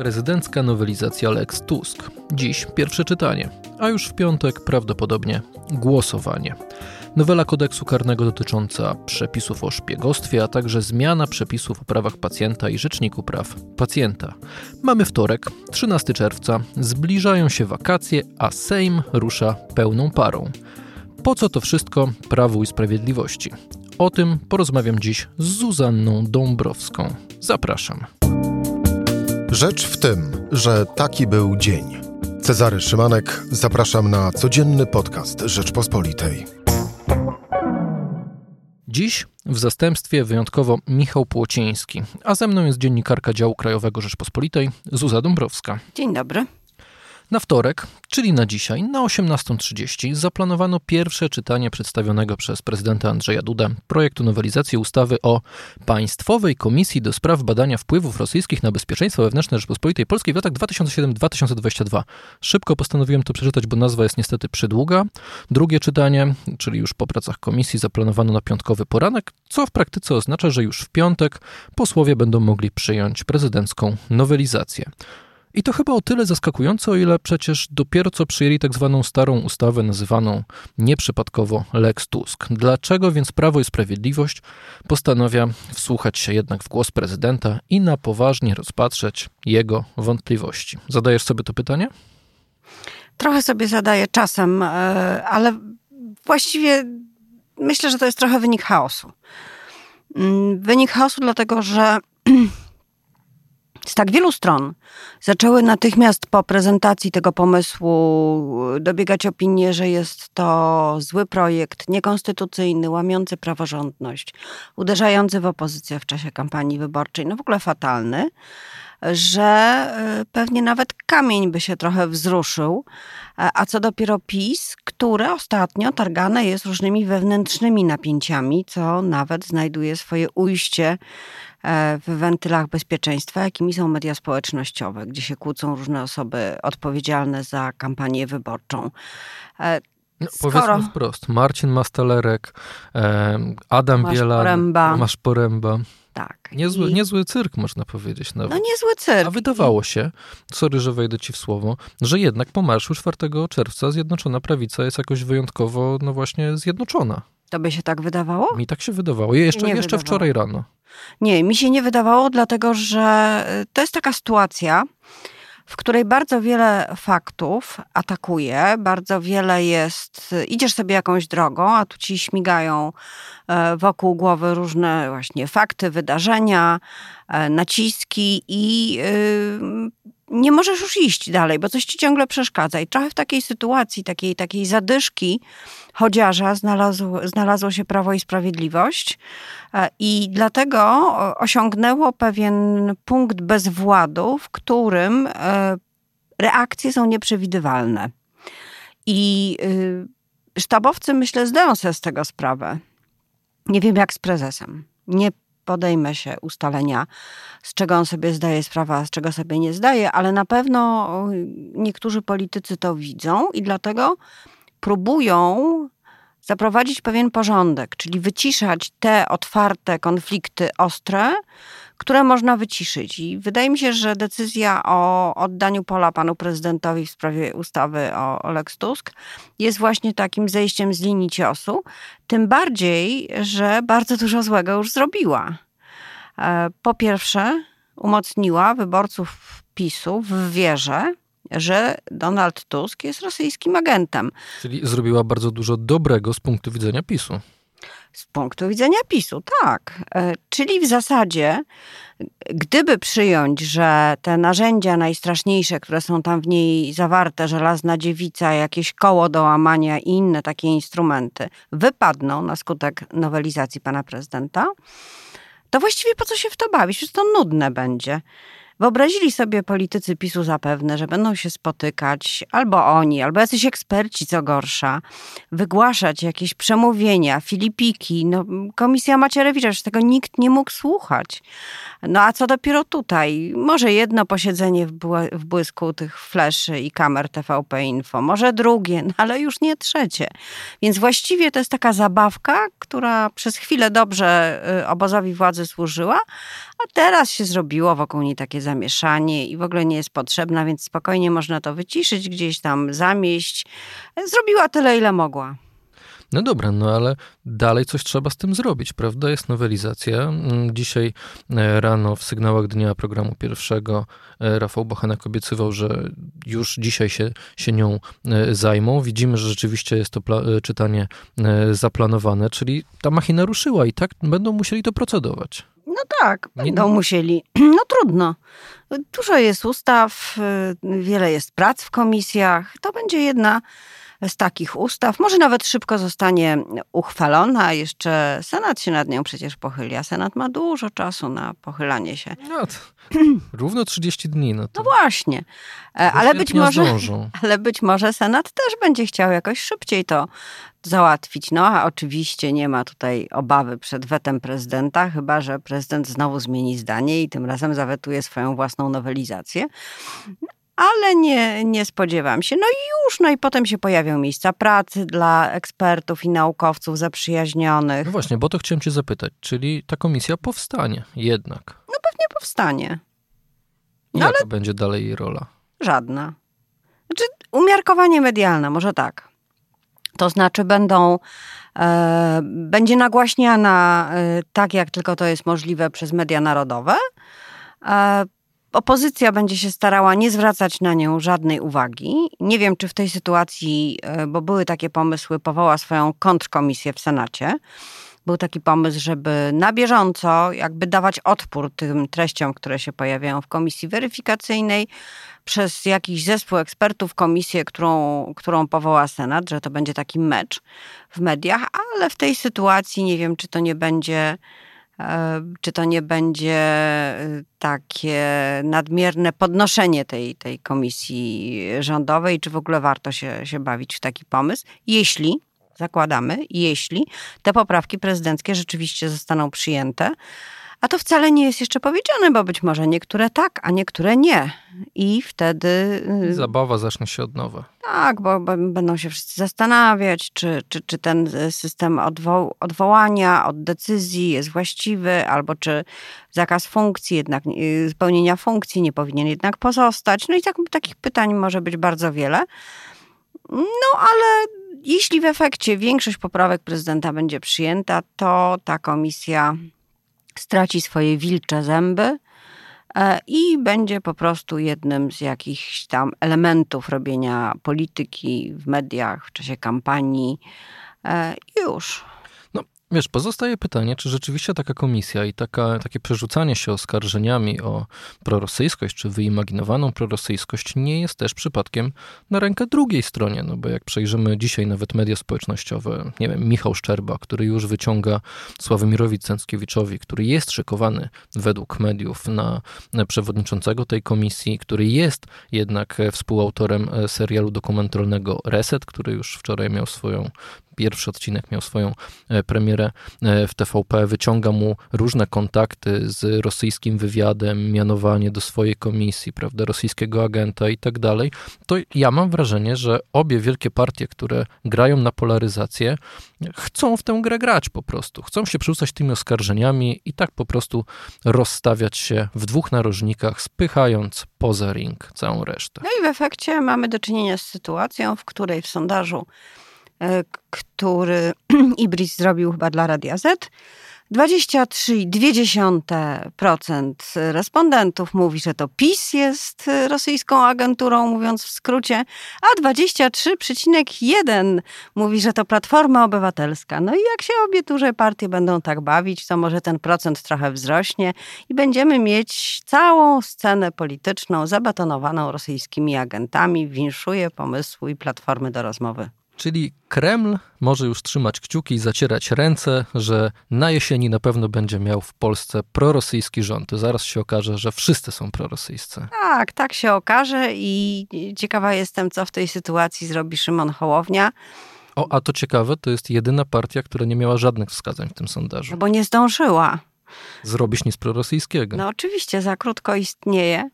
Prezydencka nowelizacja Lex Tusk. Dziś pierwsze czytanie, a już w piątek prawdopodobnie głosowanie. Nowela kodeksu karnego dotycząca przepisów o szpiegostwie, a także zmiana przepisów o prawach pacjenta i rzeczniku praw pacjenta. Mamy wtorek, 13 czerwca, zbliżają się wakacje, a Sejm rusza pełną parą. Po co to wszystko Prawu i Sprawiedliwości? O tym porozmawiam dziś z Zuzanną Dąbrowską. Zapraszam. Rzecz w tym, że taki był dzień. Cezary Szymanek, zapraszam na codzienny podcast Rzeczpospolitej. Dziś w zastępstwie wyjątkowo Michał Płociński, a ze mną jest dziennikarka działu krajowego Rzeczpospolitej Zuza Dąbrowska. Dzień dobry. Na wtorek, czyli na dzisiaj, na 18.30, zaplanowano pierwsze czytanie przedstawionego przez prezydenta Andrzeja Dudę projektu nowelizacji ustawy o Państwowej Komisji do Spraw Badania Wpływów Rosyjskich na Bezpieczeństwo Wewnętrzne Rzeczypospolitej Polskiej w latach 2007-2022. Szybko postanowiłem to przeczytać, bo nazwa jest niestety przydługa. Drugie czytanie, czyli już po pracach komisji, zaplanowano na piątkowy poranek, co w praktyce oznacza, że już w piątek posłowie będą mogli przyjąć prezydencką nowelizację. I to chyba o tyle zaskakujące, o ile przecież dopiero co przyjęli tak zwaną starą ustawę nazywaną nieprzypadkowo Lex Tusk. Dlaczego więc Prawo i Sprawiedliwość postanawia wsłuchać się jednak w głos prezydenta i na poważnie rozpatrzeć jego wątpliwości? Zadajesz sobie to pytanie? Trochę sobie zadaję czasem, e, ale właściwie myślę, że to jest trochę wynik chaosu. Mm, wynik chaosu, dlatego że z tak wielu stron. Zaczęły natychmiast po prezentacji tego pomysłu dobiegać opinie, że jest to zły projekt, niekonstytucyjny, łamiący praworządność, uderzający w opozycję w czasie kampanii wyborczej, no w ogóle fatalny, że y, pewnie nawet kamień by się trochę wzruszył, a co dopiero PiS, które ostatnio targane jest różnymi wewnętrznymi napięciami, co nawet znajduje swoje ujście E, w wentylach bezpieczeństwa, jakimi są media społecznościowe, gdzie się kłócą różne osoby odpowiedzialne za kampanię wyborczą. E, no, Skoro... Powiedzmy wprost, Marcin Mastalerek, e, Adam Masz Bielan, Poręba. Masz Poręba. Tak. Niezły, I... niezły cyrk, można powiedzieć. Nawet. No niezły cyrk. A wydawało się, sorry, że wejdę ci w słowo, że jednak po marszu 4 czerwca Zjednoczona Prawica jest jakoś wyjątkowo, no właśnie, zjednoczona. To by się tak wydawało? Mi tak się wydawało. Jeszcze, jeszcze wydawało. wczoraj rano. Nie, mi się nie wydawało, dlatego że y, to jest taka sytuacja, w której bardzo wiele faktów atakuje, bardzo wiele jest, idziesz sobie jakąś drogą, a tu ci śmigają e, wokół głowy różne właśnie fakty, wydarzenia, naciski i y, nie możesz już iść dalej, bo coś ci ciągle przeszkadza. I trochę w takiej sytuacji, takiej, takiej zadyszki chodziarza znalazło, się Prawo i Sprawiedliwość e, i dlatego osiągnęło pewien punkt bezwładu, w którym e, reakcje są nieprzewidywalne. I y, sztabowcy, myślę, zdają sobie z tego sprawę. Nie wiem jak z prezesem. Nie podejmę się ustalenia, z czego on sobie zdaje sprawę, a z czego sobie nie zdaje, ale na pewno niektórzy politycy to widzą i dlatego próbują zaprowadzić pewien porządek, czyli wyciszać te otwarte konflikty ostre, które można wyciszyć. I wydaje mi się, że decyzja o oddaniu pola panu prezydentowi w sprawie ustawy o Lex Tusk jest właśnie takim zejściem z linii ciosu. Tym bardziej, że bardzo dużo złego już zrobiła. E, po pierwsze, umocniła wyborców PiSu w wierze, że Donald Tusk jest rosyjskim agentem. Czyli zrobiła bardzo dużo dobrego z punktu widzenia PiSu. Z punktu widzenia PiSu, tak. E, czyli w zasadzie, gdyby przyjąć, że te narzędzia najstraszniejsze, które są tam w niej zawarte, żelazna dziewica, jakieś koło do łamania i inne takie instrumenty, wypadną na skutek nowelizacji pana prezydenta, to właściwie po co się w to bawić? Przecież to nudne będzie. Wyobrazili sobie politycy PiSu zapewne, że będą się spotykać albo oni, albo jacyś eksperci, co gorsza, wygłaszać jakieś przemówienia, filipiki. No, komisja Macierewicza, że tego nikt nie mógł słuchać. No a co dopiero tutaj? Może jedno posiedzenie w, błysku tych fleszy i kamer TVP Info, może drugie, no ale już nie trzecie. Więc właściwie to jest taka zabawka, która przez chwilę dobrze y, obozowi władzy służyła, a teraz się zrobiło wokół niej takie zamieszanie i w ogóle nie jest potrzebna, więc spokojnie można to wyciszyć, gdzieś tam zamieść. Zrobiła tyle, ile mogła. No dobra, no ale dalej coś trzeba z tym zrobić, prawda? Jest nowelizacja. Mm, dzisiaj e, rano w sygnałach dnia programu pierwszego e, Rafał Bochenek obiecywał, że już dzisiaj się, się nią e, zajmą. Widzimy, że rzeczywiście jest to czytanie zaplanowane, czyli ta machina ruszyła i tak będą musieli to procedować. Tak, będą Nie... musieli. No trudno. Dużo jest ustaw, wiele jest prac w komisjach. To będzie jedna z takich ustaw. Może nawet szybko zostanie uchwalona, jeszcze Senat się nad nią przecież pochyli, a Senat ma dużo czasu na pochylanie się. No, równo 30 dni. No, no właśnie, e, ale być, może, ale być może Senat też będzie chciał jakoś szybciej to załatwić. No a oczywiście nie ma tutaj obawy przed wetem prezydenta, chyba że prezydent znowu zmieni zdanie i tym razem zawetuje swoją własną nowelizację ale nie, nie spodziewam się. No i już, no i potem się pojawią miejsca pracy dla ekspertów i naukowców zaprzyjaźnionych. No właśnie, bo to chciałem cię zapytać, czyli ta komisja powstanie jednak? No pewnie powstanie. No, Jaka ale będzie dalej jej rola? Żadna. Znaczy, umiarkowanie medialne, może tak. To znaczy będą, e, będzie nagłaśniana e, tak, jak tylko to jest możliwe przez media narodowe. E, Opozycja będzie się starała nie zwracać na nią żadnej uwagi. Nie wiem, czy w tej sytuacji, e, bo były takie pomysły, powoła swoją kontrkomisję w Senacie. Był taki pomysł, żeby na bieżąco jakby dawać odpór tym treściom, które się pojawiają w komisji weryfikacyjnej przez jakiś zespół ekspertów, komisję, którą, którą powoła Senat, że to będzie taki mecz w mediach, ale w tej sytuacji nie wiem, czy to nie będzie czy to nie będzie e, takie nadmierne podnoszenie tej, tej komisji rządowej, czy w ogóle warto się, się bawić w taki pomysł, jeśli, zakładamy, jeśli te poprawki prezydenckie rzeczywiście zostaną przyjęte, a to wcale nie jest jeszcze powiedziane, bo być może niektóre tak, a niektóre nie. I wtedy. Y, Zabawa zacznie się od nowa. Tak, bo, będą się wszyscy zastanawiać, czy, czy, czy ten system odwo odwołania od decyzji jest właściwy, albo czy zakaz funkcji, jednak y, spełnienia funkcji nie powinien jednak pozostać. No i tak, takich pytań może być bardzo wiele. No ale jeśli w efekcie większość poprawek prezydenta będzie przyjęta, to ta komisja straci swoje wilcze zęby e, i będzie po prostu jednym z jakichś tam elementów robienia polityki w mediach w czasie kampanii. E, już. Wiesz, pozostaje pytanie, czy rzeczywiście taka komisja i taka, takie przerzucanie się oskarżeniami o prorosyjskość, czy wyimaginowaną prorosyjskość nie jest też przypadkiem na rękę drugiej stronie, no bo jak przejrzymy dzisiaj nawet media społecznościowe, nie wiem, Michał Szczerba, który już wyciąga Sławomirowi Cęckiewiczowi, który jest szykowany według mediów na przewodniczącego tej komisji, który jest jednak współautorem serialu dokumentalnego Reset, który już wczoraj miał swoją pierwszy odcinek miał swoją e, premierę e, w TVP, wyciąga mu różne kontakty z rosyjskim wywiadem, mianowanie do swojej komisji, prawda, rosyjskiego agenta i tak dalej, to ja mam wrażenie, że obie wielkie partie, które grają na polaryzację, chcą w tę grę grać po prostu. Chcą się przerzucać tymi oskarżeniami i tak po prostu rozstawiać się w dwóch narożnikach, spychając poza ring całą resztę. No i w efekcie mamy do czynienia z sytuacją, w której w sondażu który Ibris zrobił chyba dla Radia Z. 23,2% respondentów mówi, że to PiS jest rosyjską agenturą, mówiąc w skrócie, a 23,1% mówi, że to Platforma Obywatelska. No i jak się obie duże partie będą tak bawić, to może ten procent trochę wzrośnie i będziemy mieć całą scenę polityczną zabetonowaną rosyjskimi agentami. Winszuje pomysłu i Platformy do rozmowy. Czyli Kreml może już trzymać kciuki i zacierać ręce, że na jesieni na pewno będzie miał w Polsce prorosyjski rząd. Zaraz się okaże, że wszyscy są prorosyjscy. Tak, tak się okaże i ciekawa jestem, co w tej sytuacji zrobi Szymon Hołownia. O, a to ciekawe, to jest jedyna partia, która nie miała żadnych wskazań w tym sondażu. No bo nie zdążyła. Zrobić nic prorosyjskiego. No oczywiście, za krótko istnieje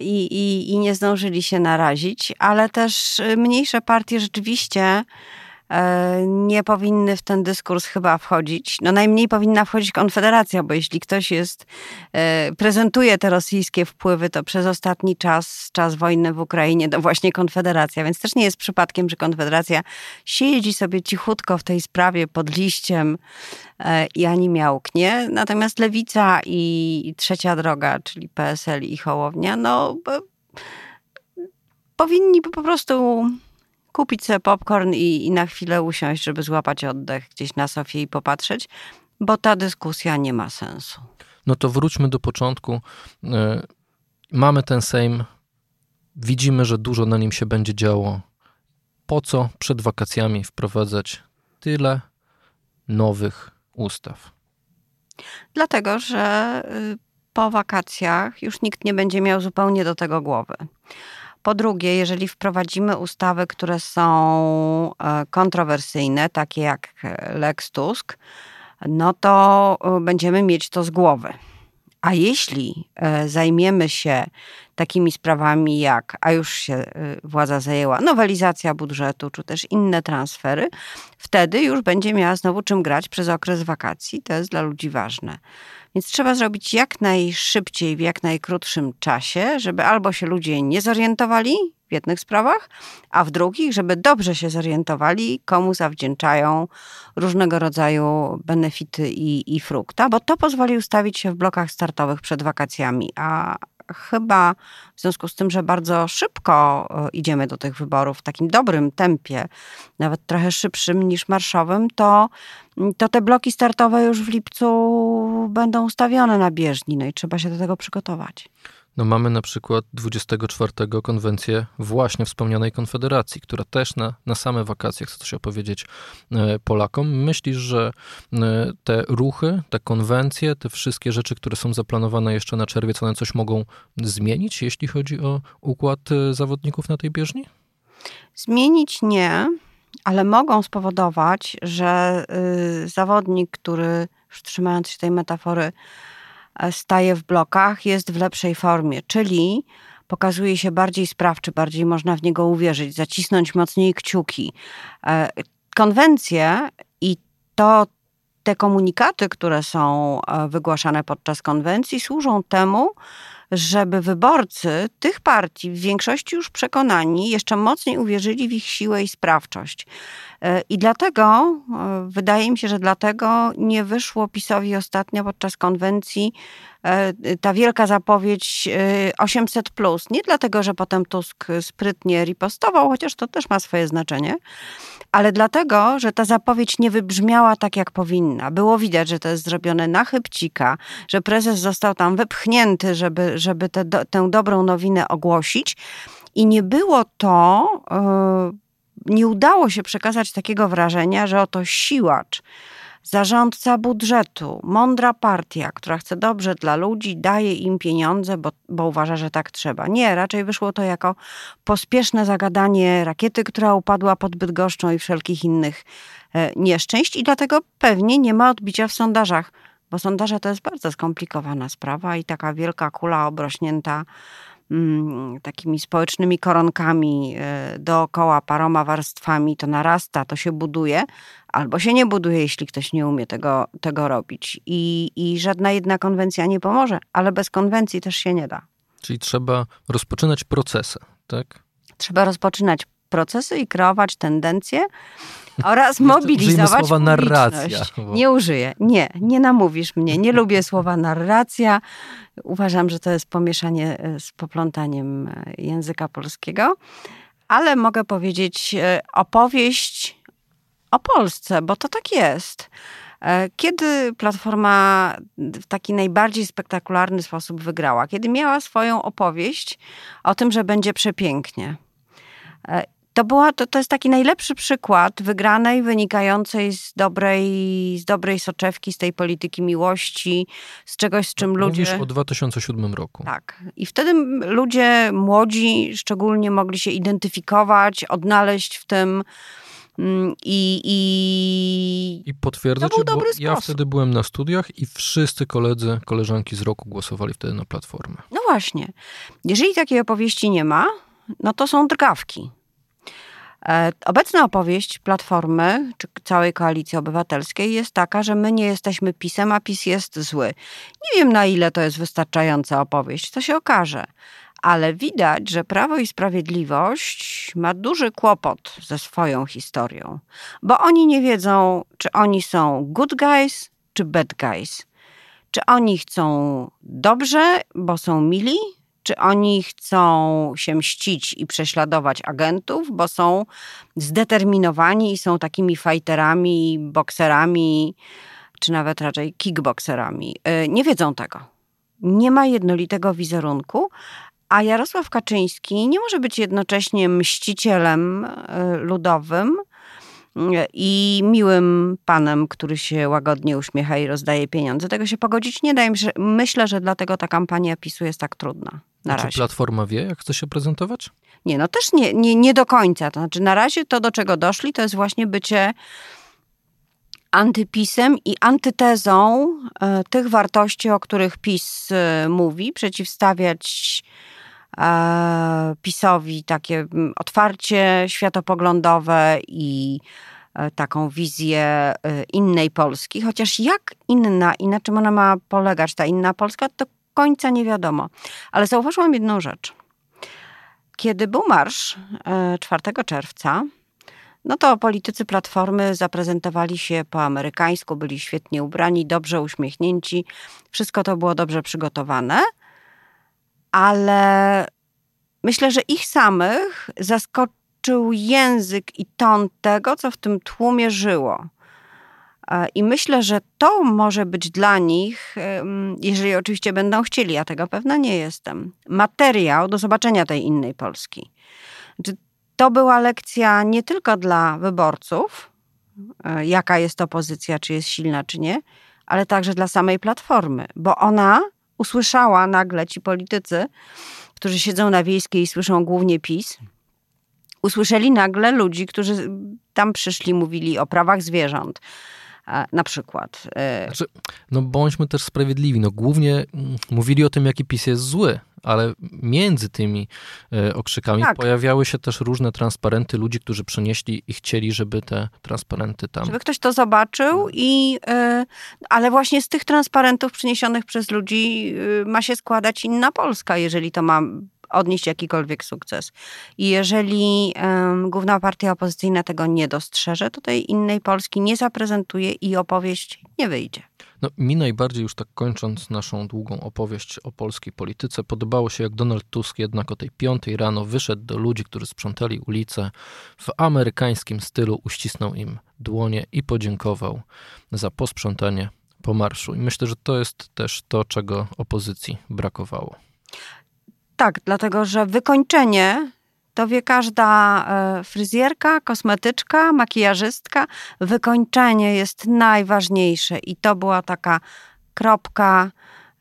i, i, i nie zdążyli się narazić, ale też y, mniejsze partie rzeczywiście nie powinny w ten dyskurs chyba wchodzić. No najmniej powinna wchodzić Konfederacja, bo jeśli ktoś jest, e, prezentuje te rosyjskie wpływy, to przez ostatni czas, czas wojny w Ukrainie, to właśnie Konfederacja. Więc też nie jest przypadkiem, że Konfederacja siedzi sobie cichutko w tej sprawie pod liściem e, i ani miałknie. Natomiast Lewica i Trzecia Droga, czyli PSL i Hołownia, no powinni po prostu kupić sobie popcorn i, i na chwilę usiąść, żeby złapać oddech gdzieś na sofie i popatrzeć, bo ta dyskusja nie ma sensu. No to wróćmy do początku. E, mamy ten Sejm, widzimy, że dużo na nim się będzie działo. Po co przed wakacjami wprowadzać tyle nowych ustaw? Dlatego, że y, po wakacjach już nikt nie będzie miał zupełnie do tego głowy. Po drugie, jeżeli wprowadzimy ustawy, które są e, kontrowersyjne, takie jak e, Lex Tusk, no to e, będziemy mieć to z głowy. A jeśli zajmiemy się takimi sprawami jak, a już się władza zajęła, nowelizacja budżetu, czy też inne transfery, wtedy już będzie miała znowu czym grać przez okres wakacji. To jest dla ludzi ważne. Więc trzeba zrobić jak najszybciej, w jak najkrótszym czasie, żeby albo się ludzie nie zorientowali w jednych sprawach, a w drugich, żeby dobrze się zorientowali, komu zawdzięczają różnego rodzaju benefity i, i frukta, bo to pozwoli ustawić się w blokach startowych przed wakacjami, a, chyba w związku z tym, że bardzo szybko e, idziemy do tych wyborów w takim dobrym tempie, nawet trochę szybszym niż marszowym, to, to te bloki startowe już w lipcu będą ustawione na bieżni, no i trzeba się do tego przygotować. No mamy na przykład 24 konwencję właśnie wspomnianej Konfederacji, która też na, na same wakacje chce coś opowiedzieć e, Polakom. Myślisz, że e, te ruchy, te konwencje, te wszystkie rzeczy, które są zaplanowane jeszcze na czerwiec, one coś mogą zmienić, jeśli chodzi o układ e, zawodników na tej bieżni? Zmienić nie, ale mogą spowodować, że y, zawodnik, który, trzymając się tej metafory, staje w blokach, jest w lepszej formie, czyli pokazuje się bardziej sprawczy, bardziej można w niego uwierzyć, zacisnąć mocniej kciuki. E, konwencje i to te komunikaty, które są e, wygłaszane podczas konwencji, służą temu, żeby wyborcy tych partii, w większości już przekonani, jeszcze mocniej uwierzyli w ich siłę i sprawczość. E, I dlatego, e, wydaje mi się, że dlatego nie wyszło PiSowi ostatnio podczas konwencji ta wielka zapowiedź 800. Nie dlatego, że potem Tusk sprytnie ripostował, chociaż to też ma swoje znaczenie, ale dlatego, że ta zapowiedź nie wybrzmiała tak, jak powinna. Było widać, że to jest zrobione na chybcika, że prezes został tam wypchnięty, żeby, żeby te, tę dobrą nowinę ogłosić. I nie było to. Yy, nie udało się przekazać takiego wrażenia, że oto siłacz, zarządca budżetu, mądra partia, która chce dobrze dla ludzi, daje im pieniądze, bo, bo uważa, że tak trzeba. Nie, raczej wyszło to jako pospieszne zagadanie rakiety, która upadła pod Bydgoszczą i wszelkich innych e, nieszczęść i dlatego pewnie nie ma odbicia w sondażach, bo sondaże to jest bardzo skomplikowana sprawa i taka wielka kula obrośnięta takimi społecznymi koronkami e, dookoła paroma warstwami, to narasta, to się buduje, albo się nie buduje, jeśli ktoś nie umie tego, tego robić. I, I żadna jedna konwencja nie pomoże, ale bez konwencji też się nie da. Czyli trzeba rozpoczynać procesy, tak? Trzeba rozpoczynać procesy i kreować tendencje oraz mobilizować słowa narracja. Nie użyję. Nie, nie namówisz mnie. Nie lubię słowa narracja. Uważam, że to jest pomieszanie e, z poplątaniem e, języka polskiego. Ale mogę powiedzieć e, opowieść o Polsce, bo to tak jest. Kiedy Platforma w taki najbardziej spektakularny sposób wygrała? Kiedy miała swoją opowieść o tym, że będzie przepięknie. To, była, to, to jest taki najlepszy przykład wygranej, wynikającej z dobrej, z dobrej soczewki, z tej polityki miłości, z czegoś, z czym Mówisz ludzie... Mówisz o 2007 roku. Tak. I wtedy ludzie młodzi szczególnie mogli się identyfikować, odnaleźć w tym mm, i... I, I potwierdzać, bo sposób. ja wtedy byłem na studiach i wszyscy koledzy, koleżanki z roku głosowali wtedy na Platformę. No właśnie. Jeżeli takiej opowieści nie ma, no to są drgawki. E, obecna opowieść Platformy, czy całej Koalicji Obywatelskiej jest taka, że my nie jesteśmy PiSem, a PiS jest zły. Nie wiem, na ile to jest wystarczająca opowieść, to się okaże. Ale widać, że Prawo i Sprawiedliwość ma duży kłopot ze swoją historią, bo oni nie wiedzą, czy oni są good guys, czy bad guys. Czy oni chcą dobrze, bo są mili, czy oni chcą się mścić i prześladować agentów, bo są zdeterminowani i są takimi fighterami, bokserami, czy nawet raczej kickboxerami. Y, nie wiedzą tego. Nie ma jednolitego wizerunku, a Jarosław Kaczyński nie może być jednocześnie mścicielem y, ludowym y, i miłym panem, który się łagodnie uśmiecha i rozdaje pieniądze. Tego się pogodzić nie da. Myślę, że dlatego ta kampania PiSu jest tak trudna. Na Czy razie. Platforma wie, jak chce się prezentować? Nie, no też nie, nie, nie do końca. To znaczy, na razie to, do czego doszli, to jest właśnie bycie antypisem i antytezą e, tych wartości, o których PiS e, mówi, przeciwstawiać e, PiSowi takie otwarcie światopoglądowe i e, taką wizję e, innej Polski, chociaż jak inna i na czym ona ma polegać, ta inna Polska, to końca nie wiadomo. Ale zauważyłam jedną rzecz. Kiedy był marsz 4 e, czerwca, no to politycy Platformy zaprezentowali się po amerykańsku, byli świetnie ubrani, dobrze uśmiechnięci. Wszystko to było dobrze przygotowane, ale myślę, że ich samych zaskoczył język i ton tego, co w tym tłumie żyło. I myślę, że to może być dla nich, jeżeli oczywiście będą chcieli, ja tego pewna nie jestem, materiał do zobaczenia tej innej Polski. To była lekcja nie tylko dla wyborców, e, jaka jest opozycja, czy jest silna, czy nie, ale także dla samej platformy, bo ona usłyszała nagle ci politycy, którzy siedzą na wiejskiej i słyszą głównie PiS, usłyszeli nagle ludzi, którzy tam przyszli, mówili o prawach zwierząt, na przykład. E, znaczy, no bądźmy też sprawiedliwi. No głównie mm, mówili o tym, jaki PiS jest zły, ale między tymi e, okrzykami tak. pojawiały się też różne transparenty ludzi, którzy przynieśli i chcieli, żeby te transparenty tam... Żeby ktoś to zobaczył no. i... E, ale właśnie z tych transparentów przyniesionych przez ludzi ma się składać inna Polska, jeżeli to ma odnieść jakikolwiek sukces. I jeżeli um, główna partia opozycyjna tego nie dostrzeże, to tej innej Polski nie zaprezentuje i opowieść nie wyjdzie. No, mi najbardziej już tak kończąc naszą długą opowieść o polskiej polityce, podobało się jak Donald Tusk jednak o tej piątej rano wyszedł do ludzi, którzy sprzątali ulice, w amerykańskim stylu uścisnął im dłonie i podziękował za posprzątanie po marszu. I myślę, że to jest też to, czego opozycji brakowało. Tak, dlatego że wykończenie to wie każda e, fryzjerka, kosmetyczka, makijażystka. Wykończenie jest najważniejsze i to była taka kropka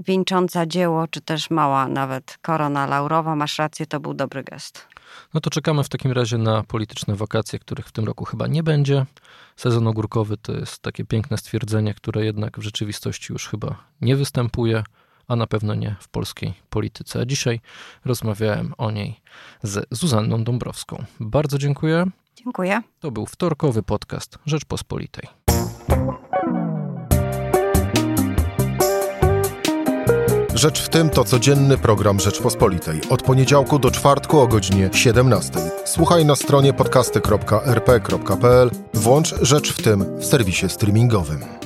wieńcząca dzieło, czy też mała nawet korona laurowa. Masz rację, to był dobry gest. No to czekamy w takim razie na polityczne wakacje, których w tym roku chyba nie będzie. Sezon ogórkowy to jest takie piękne stwierdzenie, które jednak w rzeczywistości już chyba nie występuje a na pewno nie w polskiej polityce. A dzisiaj rozmawiałem o niej z Zuzanną Dąbrowską. Bardzo dziękuję. Dziękuję. To był wtorkowy podcast Rzeczpospolitej. Rzecz w tym to codzienny program Rzeczpospolitej. Od poniedziałku do czwartku o godzinie 17. Słuchaj na stronie podcasty.rp.pl. Włącz Rzecz w tym w serwisie streamingowym.